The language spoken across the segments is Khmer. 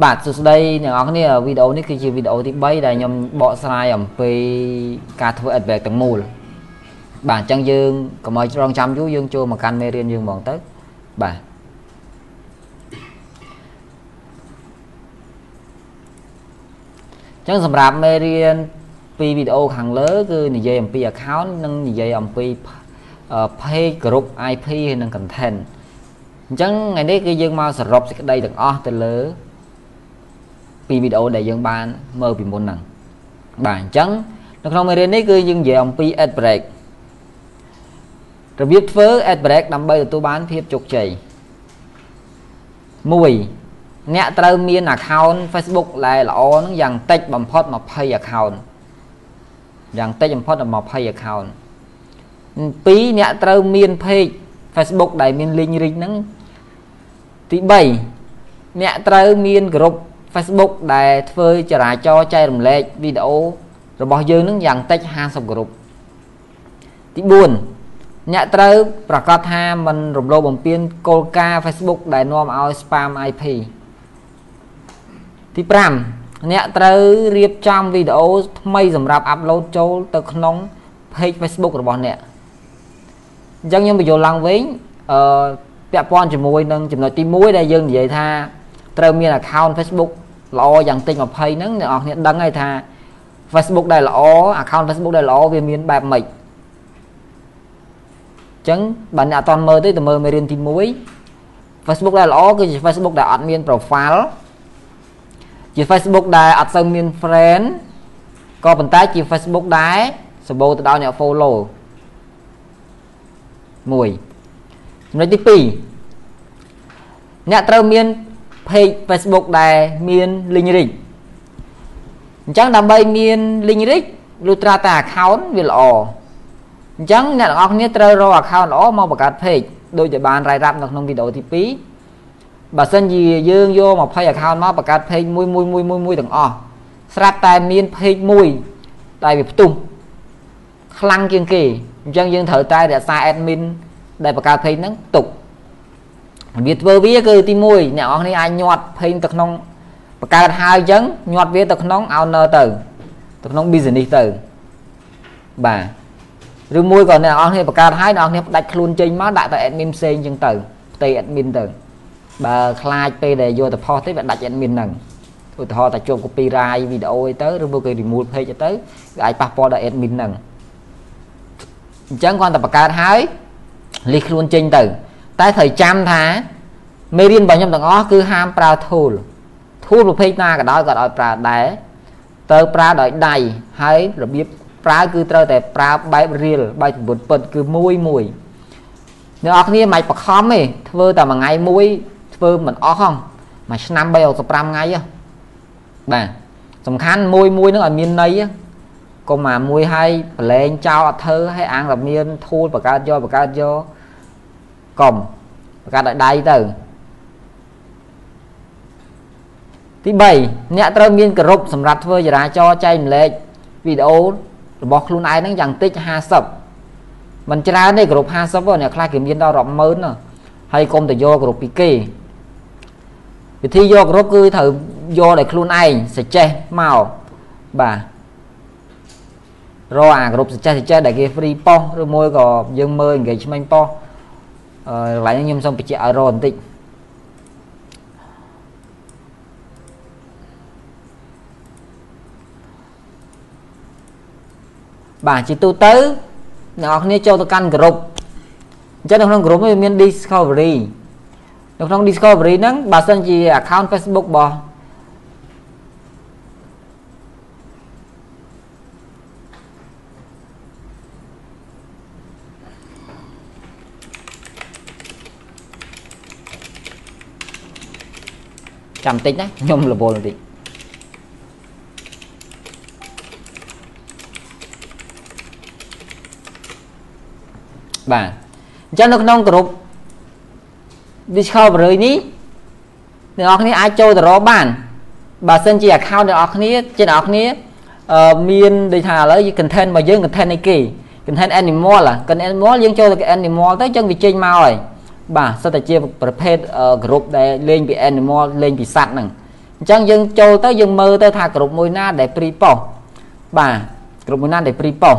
បាទសួស្តីអ្នកនរគ្នាវីដេអូនេះគឺជាវីដេអូទី3ដែលខ្ញុំបកស្រាយអំពីការធ្វើ adback ទាំងមូលបាទអញ្ចឹងយើងកុំឲ្យច្រងចាំយូរយើងចូលមកកាន់មេរៀនយើងហ្មងទៅបាទអញ្ចឹងសម្រាប់មេរៀនពីវីដេអូខាងលើ គឺនិយាយអំពី account និងនិយាយអំពី page group IP ហើយនិង content អញ្ចឹងថ្ងៃនេះគឺយើងមកសរុបសេចក្តីទាំងអស់ទៅលើ ពីវីដេអូដែលយើងបានមើលពីមុនហ្នឹងបាទអញ្ចឹងនៅក្នុងមេរៀននេះគឺយើងនិយាយអំពី ad break របៀបធ្វើ ad break ដើម្បីទទួលបានភាពជោគជ័យ1អ្នកត្រូវមាន account Facebook ដែលល្អហ្នឹងយ៉ាងតិចបំផុត20 account យ៉ាងតិចបំផុត20 account 2អ្នកត្រូវមាន page Facebook ដែលមាន link rich ហ្នឹងទី3អ្នកត្រូវមានក្រុម Facebook ដែលធ្វើចរាចរចែករំលែកវីដេអូរបស់យើងនឹងយ៉ាងតិច50ក្រុមទី4អ្នកត្រូវប្រកាសថាមិនរំលោភបំពានគោលការណ៍ Facebook ដែលនាំឲ្យ spam IP ទី5អ្នកត្រូវរៀបចំវីដេអូថ្មីសម្រាប់អាប់ឡូតចូលទៅក្នុង page Facebook របស់អ្នកអញ្ចឹងខ្ញុំបញ្យល់ឡើងវិញអឺពាក់ព័ន្ធជាមួយនឹងចំណុចទី1ដែលយើងនិយាយថាត្រូវមាន account Facebook ល្អយ៉ាងតិច20ហ្នឹងអ្នកនរគ្នាដឹងហើយថា Facebook ដែលល្អ account Facebook ដែលល្អវាមានបែបម៉េចអញ្ចឹងបើអ្នកអត់ទាន់មើលទេទៅមើលមេរៀនទី1 Facebook ដែលល្អគឺជា Facebook ដែលអត់មាន profile ជា Facebook ដែលអត់សូវមាន friend ក៏ប៉ុន្តែជា Facebook ដែលសម្បូរទៅដោយអ្នក follow 1ចំណុចទី2អ្នកត្រូវមាន page Facebook ដែលមាន link rich អញ្ចឹងដើម្បីមាន link rich លុះត្រាតែ account វាល្អអញ្ចឹងអ្នកទាំងអស់គ្នាត្រូវរក account ល្អមកបង្កើត page ដូចដែលបានរាយរាប់នៅក្នុងវីដេអូទី2បើសិនជាយើងយក20 account មកបង្កើត page មួយមួយមួយមួយមួយទាំងអស់ស្រាប់តែមាន page មួយដែលវាផ្ទុះខ្លាំងជាងគេអញ្ចឹងយើងត្រូវតែរក្សា admin ដែលបង្កើត page ហ្នឹងទុក វាធ្វើវាគឺទី1អ្នកនរគ្នាអាចញាត់ page ទៅក្នុងបង្កើតហើយអញ្ចឹងញាត់វាទៅក្នុង owner ទៅទៅក្នុង business ទៅបាទឬមួយក៏អ្នកនរគ្នាបង្កើតហើយអ្នកនរគ្នាផ្ដាច់ខ្លួនចេញមកដាក់តែ admin ផ្សេងអញ្ចឹងទៅផ្ទៃ admin ទៅបើខ្លាចពេលដែលយកទៅផុសទេវាដាច់ admin ហ្នឹងឧទាហរណ៍តែជាប់ copyright វីដេអូអីទៅឬមួយក៏ remove page ទៅវាអាចប៉ះពាល់ដល់ admin ហ្នឹងអញ្ចឹងគាត់តែបង្កើតហើយលិះខ្លួនចេញទៅ តែត្រូវចាំថាមេរៀនរបស់ខ្ញុំទាំងអស់គឺហាមប្រើ tool tool ប្រភេទណាក៏ដោយក៏ឲ្យប្រើដែរត្រូវប្រើដោយដៃហើយរបៀបប្រើគឺត្រូវតែប្រើបែបរៀលបែបសម្ពុតពិតគឺមួយមួយអ្នកនរគ្នាមិនបខំទេធ្វើតែមួយថ្ងៃមួយធ្វើមិនអស់ហងមួយឆ្នាំ365ថ្ងៃបាទសំខាន់មួយមួយនឹងឲ្យមានន័យកុំអាមួយឲ្យប្រឡែងចោលអត់ធ្វើឲ្យអាងតែមានធូលបង្កើតយកបង្កើតយក កុំបង្កើតឲ្យដៃទៅទី3អ្នកត្រូវមានគោរពសម្រាប់ធ្វើចរាចរចែកម្លែកវីដេអូរបស់ខ្លួនឯងហ្នឹងយ៉ាងតិច50មិនច្រើនទេគោរព50ទេអ្នកខ្លះគេមានដល់រាប់ម៉ឺនហើយកុំទៅយកគោរពពីគេវិធីយកគោរពគឺត្រូវយកដោយខ្លួនឯងសេចចេះមកបាទរកអាគ្រប់សចេះសចេះដែលគេ free ប៉ុសឬមួយក៏យើងមើល engagement ប៉ុសអឺ កន្លែងខ្ញុំសូមបញ្ជាក់ឲ្យរកបន្តិចបាទជាទូទៅអ្នកនរគ្នាចូលទៅកាន់ក្រុមអញ្ចឹងនៅក្នុងក្រុមវាមាន discovery នៅក្នុង discovery ហ្នឹងបើសិនជា account Facebook របស់ ចាំតិចណាខ្ញុំរវល់បន្តិចបាទអញ្ចឹងនៅក្នុងក្រុម Discovery នេះអ្នកនរគ្នាអាចចូលទៅរកបានបើសិនជា account អ្នកនរគ្នាជាអ្នកនរគ្នាអឺមានដូចថាឥឡូវ content របស់យើង content នៃគេ content animal content animal យើងចូលទៅ animal ទៅអញ្ចឹងវាចេញមកហើយ បាទសិតតែជាប្រភេទ group ដែលលេងពី animal លេងពីសត្វហ្នឹងអអញ្ចឹងយើងចូលទៅយើងមើលទៅថាក្រុមមួយណាដែលព្រីប៉ុសបាទក្រុមមួយណាដែលព្រីប៉ុស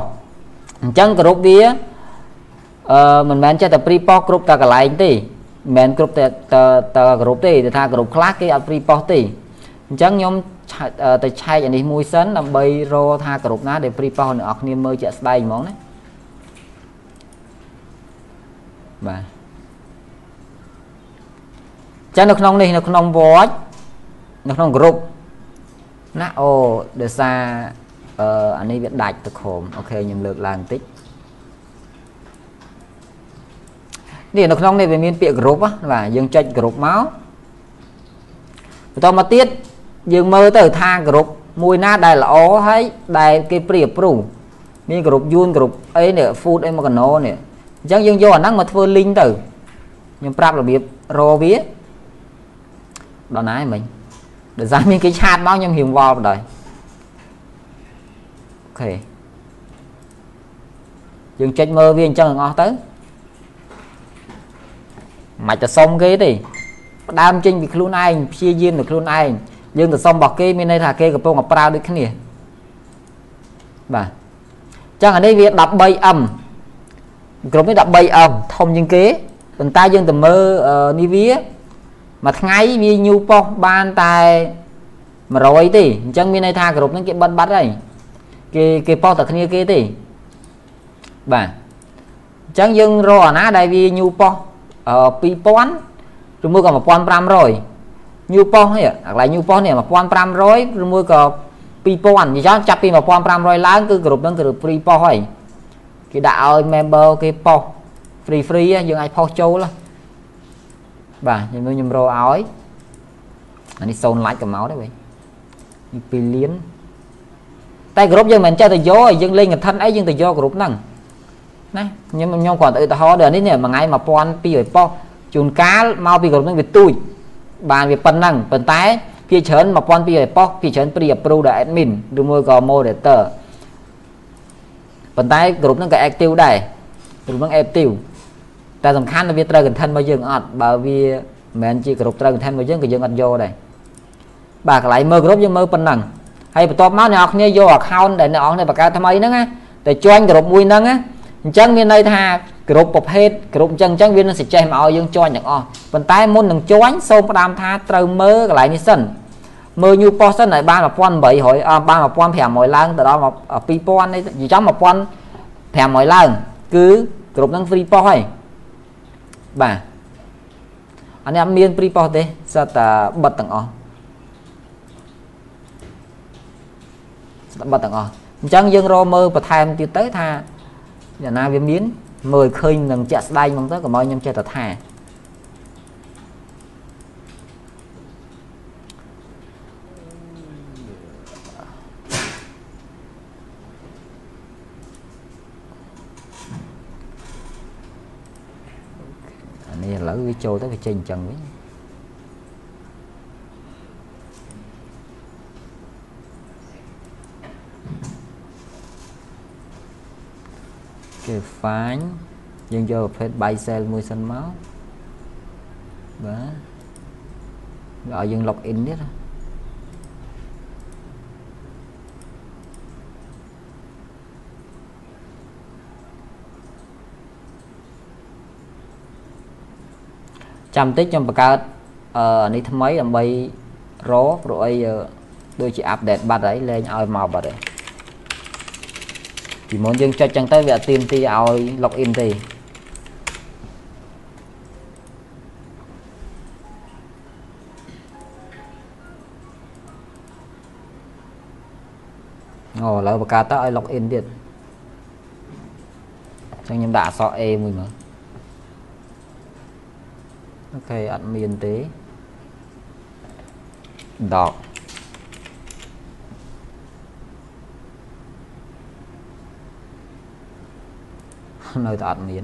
អញ្ចឹងក្រុមវាអឺមិនមែនចេះតែព្រីប៉ុសគ្រប់តែកន្លែងទេមិនមែនគ្រប់តែតែគ្រប់ទេតែថាគ្រប់ខ្លះគេអត់ព្រីប៉ុសទេអញ្ចឹងខ្ញុំទៅឆែកអានេះមួយសិនដើម្បីរកថាគ្រប់ណាដែលព្រីប៉ុសអ្នកនរគ្នាមើលជាក់ស្ដែងហ្មងណាបាទ ចឹងនៅក្នុងនេះនៅក្នុងវត្តនៅក្នុងក្រុមណាអូដោយសារអឺអានេះវាដាច់ទៅខមអូខេខ្ញុំលើកឡើងបន្តិចនេះនៅក្នុងនេះវាមានពាក្យក្រុមបាទយើងចុចក្រុមមកបន្តមកទៀតយើងមើលទៅថាក្រុមមួយណាដែលល្អហើយដែលគេព្រីអព្រូមានក្រុមយួនក្រុមអីនេះ food អីមកកណោនេះអញ្ចឹងយើងយកអាហ្នឹងមកធ្វើ link ទៅខ្ញុំប្រាប់របៀបរវា ដល់ណាមិញដោយសារមានគេឆាតមកខ្ញុំរៀងវល់បណ្ដោយអូខេយើងចុចមើលវាអញ្ចឹងទាំងអស់ទៅមិនទៅសុំគេទេផ្ដើមចេញពីខ្លួនឯងព្យាយាមទៅខ្លួនឯងយើងទៅសុំរបស់គេមានន័យថាគេកំពុងតែប្រើដូចគ្នាបាទចឹងអានេះវា 13M ក្រុមនេះ 13M ធំជាងគេប៉ុន្តែយើងទៅមើលនេះវា មួយថ្ងៃវាញូប៉ុសបានតែ100ទេអញ្ចឹងមានន័យថាក្រុមហ្នឹងគេបិទបាត់ហើយគេគេប៉ុសតែគ្នាគេទេបាទអញ្ចឹងយើងរកអាណាដែលវាញូប៉ុស2000ឬមួយក៏1500ញូប៉ុសនេះកន្លែងញូប៉ុសនេះ1500ឬមួយក៏2000និយាយចាប់ពី1500ឡើងគឺគ្រប់ហ្នឹងគឺព្រីប៉ុសហើយគេដាក់ឲ្យ member គេប៉ុស free free យើងអាចផុសចូល បាទខ្ញុំខ្ញុំរកឲ្យអានេះ0 like ក៏មកដែរវិញ2លានតែក្រុមយើងមិនចេះទៅយកយើងលេងកឋិនអីយើងទៅយកក្រុមហ្នឹងណាខ្ញុំខ្ញុំគ្រាន់តែឧទាហរណ៍ដូចនេះមួយថ្ងៃ1200ប៉ុសជួនកាលមកពីក្រុមហ្នឹងវាទូចបានវាប៉ុណ្ណឹងប៉ុន្តែភាច្រើន1200ប៉ុសភាច្រើន pre approve ដល់ admin ឬមួយក៏ moderator ប៉ុន្តែក្រុមហ្នឹងក៏ active ដែរក្រុមហ្នឹង active តែសំខាន់វាត្រូវ content មកយើងអត់បើវាមិនមែនជាគ្រប់ត្រូវ content មកយើងក៏យើងអត់យកដែរបាទកន្លែងមើលគ្រប់យើងមើលប៉ុណ្ណឹងហើយបន្ទាប់មកអ្នកនរគ្នាយក account ដែលអ្នកនរគ្នាបង្កើតថ្មីហ្នឹងណាតែ join គ្រប់មួយហ្នឹងណាអញ្ចឹងមានន័យថាគ្រប់ប្រភេទគ្រប់អញ្ចឹងអញ្ចឹងវានឹងសេចក្ដីមកឲ្យយើង join ទាំងអស់ប៉ុន្តែមុននឹង join សូមផ្ដាំថាត្រូវមើលកន្លែងនេះសិនមើល new post សិនឲ្យបាន1800បាន1500ឡើងទៅដល់2000នេះនិយាយចំ1500ឡើងគឺគ្រប់ហ្នឹង free post ហើយ បាទអានេះអត់មានព្រីប៉ុសទេសត្វតែបិទទាំងអស់ស្ដាប់បិទទាំងអស់អញ្ចឹងយើងរកមើលបន្ថែមទៀតទៅថាយ៉ាងណាវាមានមើលឃើញនឹងជាក់ស្ដែងហ្មងទៅកុំឲ្យខ្ញុំចេះតែថានេះឥឡូវវា ចូលទៅវាចេញអញ្ចឹងវិញគេ find យើងយកប្រភេទ buy sell មួយសិនមកបាទឲ្យយើង log in ទៀតណា ចាំតិចខ្ញុំបង្កើតអឺនេះថ្មីដើម្បីរព្រោះអីដូចជាអាប់ដេតបាត់ហើយលែងឲ្យមកបាត់ហើយពីមុនយើងចុចចឹងទៅវាអត់ទៀមទីឲ្យ log in ទេអូឥឡូវបង្កើតទៅឲ្យ log in ទៀតចឹងខ្ញុំដាក់អក្សរ A មួយមើល អូខេអត់មានទេដកនៅតែអត់មាន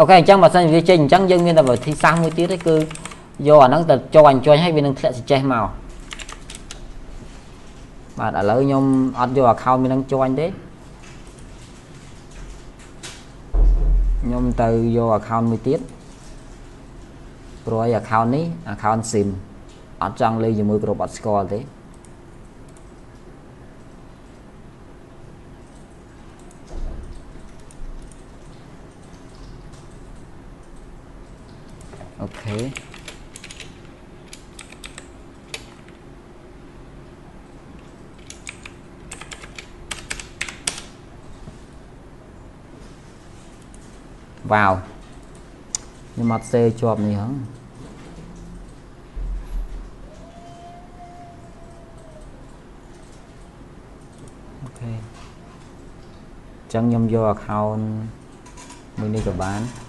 អូខេអញ្ចឹងបើសិនជាវាចេញអញ្ចឹងយើងមានតែវិធីសាស្ត្រមួយទៀតទេគឺយកអាហ្នឹងទៅចុញចុញឲ្យវានឹងធ្លាក់សចេះមកបាទឥឡូវខ្ញុំអត់យក account មាននឹងចុញទេខ្ញុំទៅយក account មួយទៀតព្រោះឲ្យ account នេះ account SIM អត់ចង់លេងជាមួយក្រុមអត់ស្គាល់ទេ អូខេវ៉ាវខ្ញុំអត់សេជាប់នេះហ៎អូខេអញ្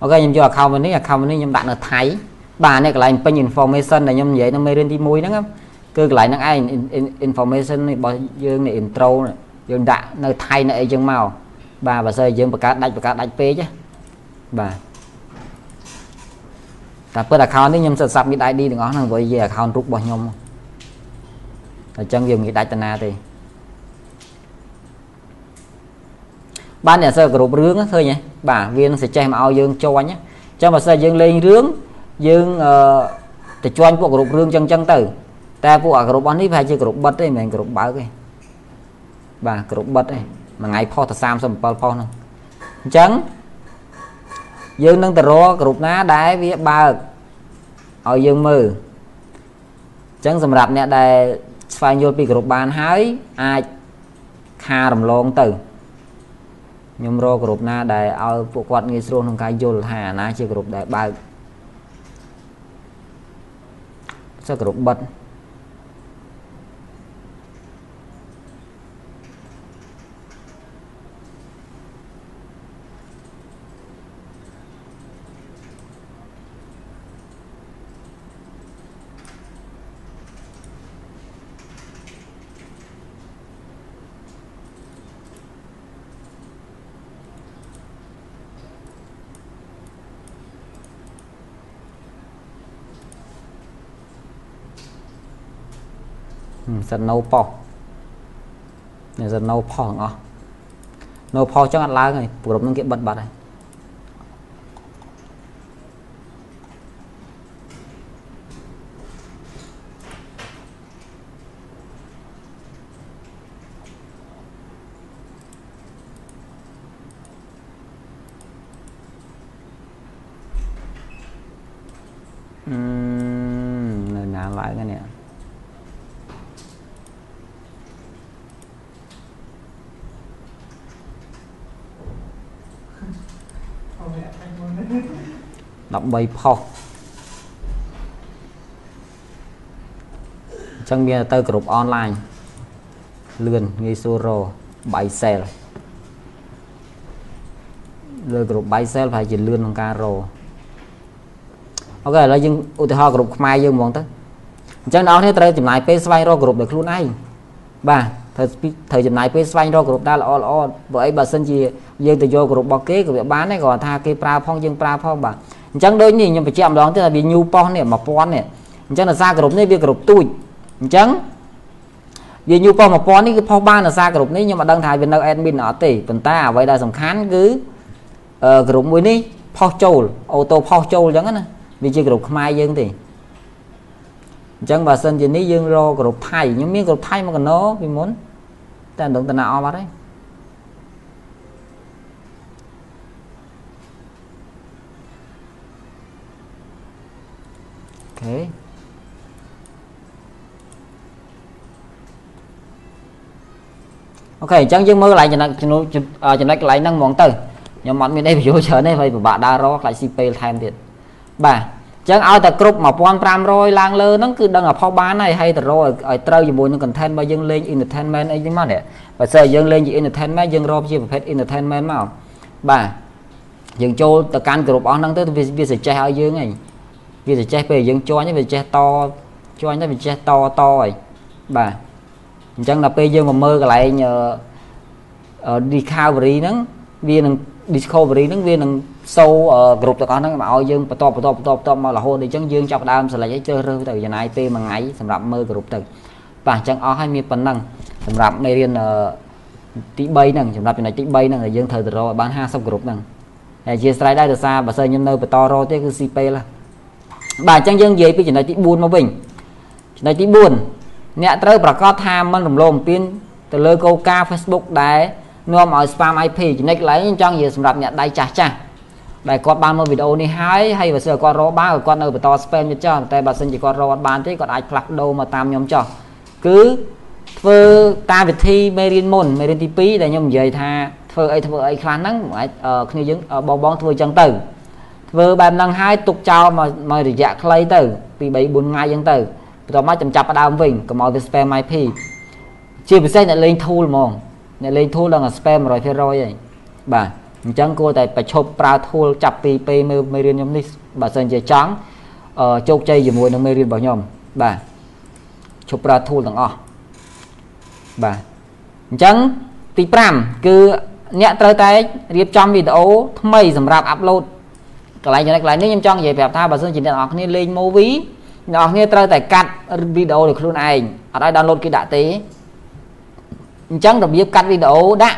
ចឹងខ្ញុំយក account មួយនេះក៏បានអូខេខ្ញុំយក account នេះ account នេះខ្ញុំដាក់នៅថៃបាទនេះកន្លែងពេញ information ដែលខ្ញុំនិយាយនៅមេរៀនទី1ហ្នឹងគឺកន្លែងហ្នឹងឯង information របស់យើងនៃ intro យើងដាក់នៅថៃនៅអីចឹងមកបាទបើសិនយើងបង្កើតដាច់បង្កើតដាច់ពេកបាទតែពិត account នេះខ្ញុំសិត submit ID ទាំងអស់ហ្នឹងព្រោះជា account រូបរបស់ខ្ញុំអញ្ចឹងយើងមិនដាច់តាណាទេ បានអ្នកសិស្សគ្រប់រឿងឃើញទេបាទវានឹងសចេះមកឲ្យយើងចាញ់អញ្ចឹងបើសិនយើងលេងរឿងយើងអឺទៅចាញ់ពួកគ្រប់រឿងអញ្ចឹងអញ្ចឹងទៅ តែពួកអាគ្រប់អស់នេះប្រហែលជាគ្រប់បិទទេមិនមែនគ្រប់បើកទេបាទគ្រប់បិទទេមួយថ្ងៃផុសទៅ37ផុសហ្នឹងអញ្ចឹងយើងនឹងទៅរកគ្រប់ណាដែលវាបើកឲ្យយើងមើលអញ្ចឹងសម្រាប់អ្នកដែលស្វែងយល់ពីគ្រប់បានហើយអាចខារំលងទៅ ខ្ញុំរកក្រុមណាដែលឲ្យពួកគាត់ងាយស្រួលក្នុងការយល់ថាអាណាជាក្រុមដែលបើកសឹកក្រុមបិទ សិន no ប៉ោះនេះសិន no ផុសទាំងអស់ no ផុសចឹងអត់ឡើងហើយក្រុមនឹងគេបិទបាត់ហើយនៅណាឡើងហ្នឹងនេះ ដើម្បីផុសអញ្ចឹងមានទៅគ្រប់អនឡាញលឿនងាយស្រួលរក buy sell លើគ្រប់ buy sell ប្រហែលជាលឿនក្នុងការរកអូខេឥឡូវយើងឧទាហរណ៍គ្រប់ខ្មែរយើងហ្មងទៅអញ្ចឹងអ្នកនរគ្នាត្រូវចំណាយពេលស្វែងរកគ្រប់ដោយខ្លួនឯងបាទត្រូវត្រូវចំណាយពេលស្វែងរកគ្រប់ដែលល្អល្អបើអីបើសិនជាយើងទៅយកគ្រប់របស់គេក៏វាបានដែរគ្រាន់ថាគេប្រើផងយើងប្រើផងបាទ អញ្ចឹងដូចនេះខ្ញុំបញ្ជាក់ម្ដងទៀតថាវាញូប៉ោះនេះ1000នេះអញ្ចឹងដោយសារគ្រប់នេះវាគ្រប់ទូចអញ្ចឹងវាញូប៉ោះ1000នេះគឺផុសបានដោយសារគ្រប់នេះខ្ញុំអត់ដឹងថាវានៅ admin អត់ទេប៉ុន្តែអ្វីដែលសំខាន់គឺអឺគ្រប់មួយនេះផុសចូលអូតូផុសចូលអញ្ចឹងណាវាជាគ្រប់ខ្មែរយើងទេអញ្ចឹងបើសិនជានេះយើងរកគ្រប់ថៃខ្ញុំមានគ្រប់ថៃមកកណោពីមុនតែមិនដឹងតាណាអស់បាត់ទេ ខេអូខេអញ្ចឹងយើងមើលកន្លែងចំណុចចំណុចចំណុចកន្លែងហ្នឹងហ្មងទៅខ្ញុំអត់មានអីប្រយោជន៍ច្រើនទេហើយពិបាកដើររកខ្លាចស៊ីពេលថែមទៀតបាទចឹងឲ្យតែគ្រប់1500ឡើងលើហ្នឹងគឺដឹងឲ្យផុសបានហើយហើយទៅរកឲ្យត្រូវជាមួយនឹង content របស់យើងលេង entertainment អីហ្នឹងមកនេះបើសិនយើងលេងជា entertainment យើងរកជាប្រភេទ entertainment មកបាទយើងចូលទៅកាន់គ្រប់អស់ហ្នឹងទៅវាវាចេះឲ្យយើងហើយ វាចេះពេលយើងជន់វាចេះតជន់ទៅវាចេះតតហើយបាទអញ្ចឹងដល់ពេលយើងមកមើលកន្លែង recovery ហ្នឹងវានឹង discovery ហ្នឹងវានឹងសូគ្រប់ទាំងអស់ហ្នឹងមកឲ្យយើងបន្តបន្តបន្តបន្តមករហូតអញ្ចឹងយើងចាប់ដើមស្រេចឲ្យជ្រើសរើសទៅចំណាយពេលមួយថ្ងៃសម្រាប់មើលគ្រប់ទៅបាទអញ្ចឹងអស់ហើយមានប៉ុណ្ណឹងសម្រាប់មេរៀនទី3ហ្នឹងសម្រាប់ចំណុចទី3ហ្នឹងដែលយើងត្រូវទៅរកឲ្យបាន50គ្រប់ហ្នឹងហើយជាស្រ័យដែរដោយសារបើសិនខ្ញុំនៅបន្តរកទេគឺស៊ីពេល បាទអញ្ចឹងយើងនិយាយពីចំណុចទី4មកវិញចំណុចទី4អ្នកត្រូវប្រកាសថាមិនរំលោភបំពានទៅលើកោការ Facebook ដែលនាំឲ្យ spam IP ចំណុចកន្លែងចង់និយាយសម្រាប់អ្នកដៃចាស់ចាស់ដែលគាត់បានមើលវីដេអូនេះហើយហើយបើសិនគាត់រកបានគាត់នៅបន្ត spam ទៀតចោះតែបើសិនជាគាត់រកអត់បានទេគាត់អាចផ្លាស់ប្ដូរមកតាមខ្ញុំចោះគឺធ្វើតាមវិធីមេរៀនមុនមេរៀនទី2ដែលខ្ញុំនិយាយថាធ្វើអីធ្វើអីខ្លះហ្នឹងអាចគ្នាយើងបងបងធ្វើអញ្ចឹងទៅ ធ្វើបែបហ្នឹងហើយទុកចោលមករយៈខ្លីទៅពី3 4ថ្ងៃអញ្ចឹងទៅបន្ទាប់មកចាំចាប់ផ្ដើមវិញកុំឲ្យវា spam IP ជាពិសេសអ្នកលេង tool ហ្មងអ្នកលេង tool ដឹងតែ spam 100%ហើយបាទអញ្ចឹងគួរតែប្រឈប់ប្រើ tool ចាប់ពីពេលមើលមេរៀនខ្ញុំនេះបើសិនជាចង់ជោគជ័យជាមួយនឹងមេរៀនរបស់ខ្ញុំបាទឈប់ប្រើ tool ទាំងអស់បាទអញ្ចឹងទី5គឺអ្នកត្រូវតែរៀបចំវីដេអូថ្មីសម្រាប់អាប់ឡូត កន្លែងចំណុចកន្លែងនេះខ្ញុំចង់និយាយប្រាប់ថាបើសិនជាអ្នកនរគ្នាលេង movie អ្នកនរគ្នាត្រូវតែកាត់វីដេអូដោយខ្លួនឯងអត់ឲ្យ download គេដាក់ទេអញ្ចឹងរបៀបកាត់វីដេអូដាក់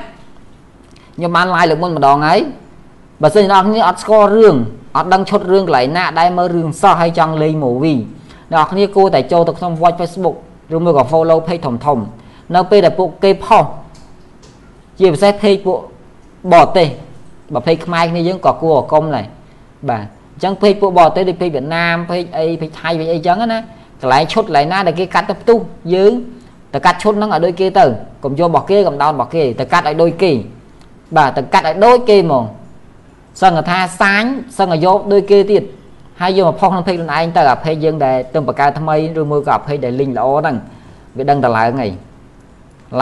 ខ្ញុំបាន live លើកមុនម្ដងហើយបើសិនអ្នកគ្នាអត់ស្គាល់រឿងអត់ដឹងឈុតរឿងកន្លែងណាដែលមើលរឿងសោះហើយចង់លេង movie អ្នកគ្នាគួរតែចូលទៅក្នុង watch Facebook ឬមួយក៏ follow page ធំធំនៅពេលដែលពួកគេផុសជាពិសេស page ពួកបរទេសបើ page ខ្មែរគ្នាយើងក៏គួរឲ្យកុំដែរ បាទអញ្ចឹងពេកពួកបរទេសដូចពេកវៀតណាមពេកអីពេកថៃពេកអីចឹងណាកន្លែងឈុតកន្លែងណាដែលគេកាត់ទៅផ្ទុះយើងទៅកាត់ឈុតហ្នឹងឲ្យដូចគេទៅកុំយករបស់គេកុំដោនរបស់គេទៅកាត់ឲ្យដូចគេបាទទៅកាត់ឲ្យដូចគេហ្មងសឹងថាសាញសឹងឲ្យយកដូចគេទៀតហើយយកមកផុសក្នុងពេកខ្លួនឯងទៅអាពេកយើងដែលទើបបង្កើតថ្មីឬមួយក៏អាពេកដែលលីងល្អហ្នឹងវាដឹងតឡើងអី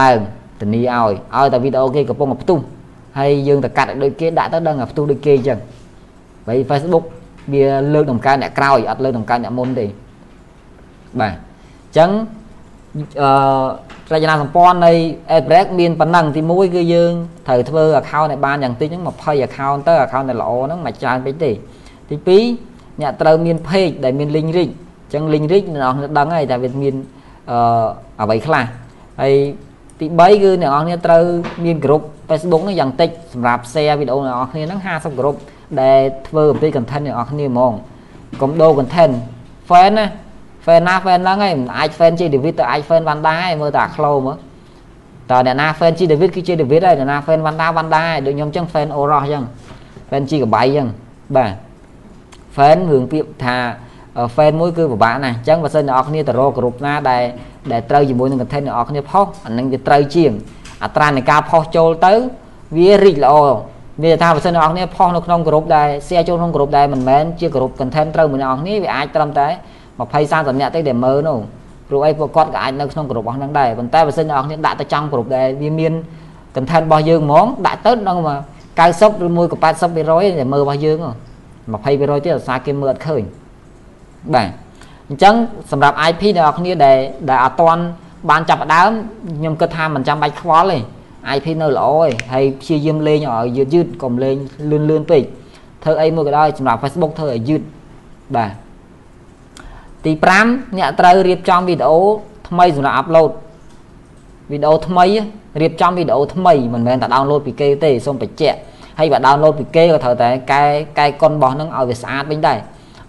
ឡើងធានាឲ្យឲ្យតែវីដេអូគេកំពុងផ្ទុះហើយយើងទៅកាត់ឲ្យដូចគេដាក់ទៅដឹងឲ្យផ្ទុះដូចគេអញ្ចឹង ហើយ Facebook វាលើកដំកើងអ្នកក្រោយអត់លើកដំកើងអ្នកមុនទេបាទអញ្ចឹងអឺរចនាសម្ព័ន្ធនៃ AdBreak មានប៉ុណ្ណឹងទី1គឺយើងត្រូវធ្វើ account ឲ្យបានយ៉ាងតិចហ្នឹង20 account ទៅ account ដែលល្អហ្នឹងមិនច្រើនពេកទេទី2អ្នកត្រូវមាន page ដែលមាន link rich អញ្ចឹង link rich អ្នកនរដឹងហើយតែវាមានអឺអ្វីខ្លះហើយទី3គឺអ្នកនរគ្នាត្រូវមាន group Facebook ហ្នឹងយ៉ាងតិចសម្រាប់ share វីដេអូអ្នកនរគ្នាហ្នឹង50 group ដែលធ្វើអំពី content អ្នកនរគ្នាហ្មងកុំដូរ content fan ណា fan ណា fan ហ្នឹងឯងអាច fan ជា David ទៅអាច fan Vanda ឯងមើលតែអា Clo មើលតើអ្នកណា fan ជា David គឺជា David ហើយអ្នកណា fan Vanda Vanda ឯងដូចខ្ញុំអញ្ចឹង fan Oros អញ្ចឹង fan ជីកបៃអញ្ចឹងបាទ fan រឿងពាក្យថា fan មួយគឺពិបាកណាស់អញ្ចឹងបើសិនអ្នកនរគ្នាទៅរកក្រុមណាដែលដែលត្រូវជាមួយនឹង content អ្នកនរគ្នាផុសអានឹងវាត្រូវជាងអត្រានៃការផុសចូលទៅវារីកល្អ វាថាបើសិនអ្នកនរគ្នាផុសនៅក្នុងក្រុមដែល share ចូលក្នុងក្រុមដែលមិនមែនជាក្រុម content ត្រូវមួយអ្នកនរគ្នាវាអាចត្រឹមតែ20 30នាក់ទេដែលមើលនោះព្រោះអីពួកគាត់ក៏អាចនៅក្នុងក្រុមរបស់ហ្នឹងដែរប៉ុន្តែបើសិនអ្នកនរគ្នាដាក់ទៅចំក្រុមដែលវាមាន content របស់យើងហ្មងដាក់ទៅដល់90ឬមួយក៏80%ដែលមើលរបស់យើង20%ទៀតអាសាគេមើលអត់ឃើញបាទអញ្ចឹងសម្រាប់ IP អ្នកនរគ្នាដែលដែលអត់ទាន់បានចាប់ដើមខ្ញុំគិតថាមិនចាំបាច់ខ្វល់ទេ IP នៅល្អឯងហើយព្យាយាមលេងឲ្យយឺតយឺតកុំលេងលឿនលឿនពេកធ្វើអីមួយក៏ដោយសម្រាប់ Facebook ធ្វើឲ្យយឺតបាទទី5អ្នកត្រូវរៀបចំវីដេអូថ្មីសម្រាប់អាប់ឡូតវីដេអូថ្មីរៀបចំវីដេអូថ្មីមិនមែនតែដោនឡូតពីគេទេសូមបញ្ជាក់ហើយបើដោនឡូតពីគេក៏ត្រូវតែកែកែកុនរបស់ហ្នឹងឲ្យវាស្អាតវិញដែរ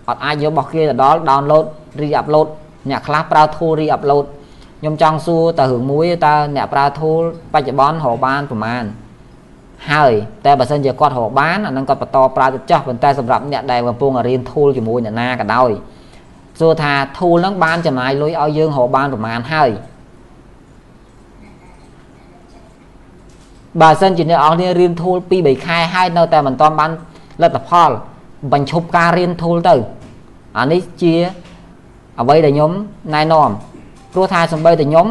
អត់អាចយករបស់គេទៅដល់ដោនឡូតរីអាប់ឡូតអ្នកខ្លះប្រើ tool រីអាប់ឡូត ខ្ញុំចង់សួរតើរឿងមួយតើអ្នកប្រើ tool បច្ចុប្បន្នរកបានប្រមាណហើយតែបើសិនជាគាត់រកបានអានឹងគាត់បន្តប្រើទៅចាស់ប៉ុន្តែសម្រាប់អ្នកដែលកំពុងរៀន tool ជាមួយអ្នកណាក៏ដោយសួរថា tool ហ្នឹងបានចំណាយលុយឲ្យយើងរកបានប្រមាណហើយបើសិនជាអ្នកនរគ្នារៀនធូល2 3ខែហើយនៅតែមិនទាន់បានលទ្ធផលបញ្ឈប់ការរៀនធូលទៅអានេះជាអ្វីដែលខ្ញុំណែនាំ ព្រោះថាសំបីតែខ្ញុំ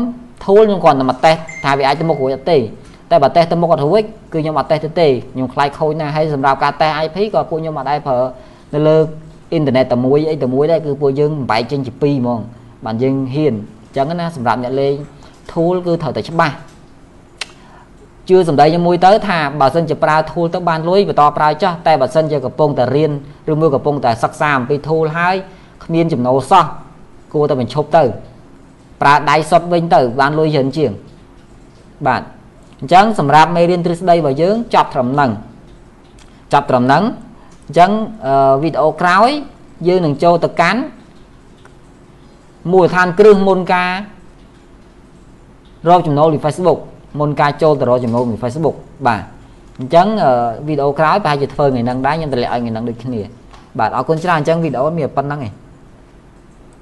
ធូលខ្ញុំគ្រាន់តែមកតេស្តថាវាអាចទៅមុខរួចអត់ទេតែបើតេស្តទៅមុខអត់រួចគឺខ្ញុំអត់តេស្តទៅទេខ្ញុំខ្លាចខូចណាស់ហើយសម្រាប់ការតេស្ត IP ក៏ពួកខ្ញុំអត់ដែរប្រើនៅលើអ៊ីនធឺណិតតែមួយអីតែមួយដែរគឺពួកយើងបែកចេញជាពីរហ្មងបានយើងហ៊ានអញ្ចឹងណាសម្រាប់អ្នកលេង tool គឺត្រូវតែច្បាស់ជឿសម្ដីខ្ញុំមួយទៅថាបើសិនជាប្រើ tool ទៅបានលុយបន្តប្រើចោះតែបើសិនជាកំពុងតែរៀនឬមួយកំពុងតែសិក្សាអំពី tool ហើយគ្មានចំណូលសោះគួរតែបញ្ឈប់ទៅ ប្រើដៃសុទ្ធវិញទៅបានលុយច្រើនជាងបាទអញ្ចឹងសម្រាប់មេរៀនទ្រឹស្ដីរបស់យើងចប់ត្រឹមហ្នឹងចប់ត្រឹមហ្នឹងអញ្ចឹងវីដេអូក្រោយយើងនឹងចូលទៅកាន់មូលដ្ឋានគ្រឹះមុនការរកចំណូលពី Facebook មុនការចូលទៅរកចំណូលពី Facebook បាទអញ្ចឹងវីដេអូក្រោយប្រហែលជាធ្វើថ្ងៃហ្នឹងដែរខ្ញុំតម្លាក់ឲ្យថ្ងៃហ្នឹងដូចគ្នាបាទអរគុណច្រើនអញ្ចឹងវីដេអូមានប៉ុណ្្នឹងឯង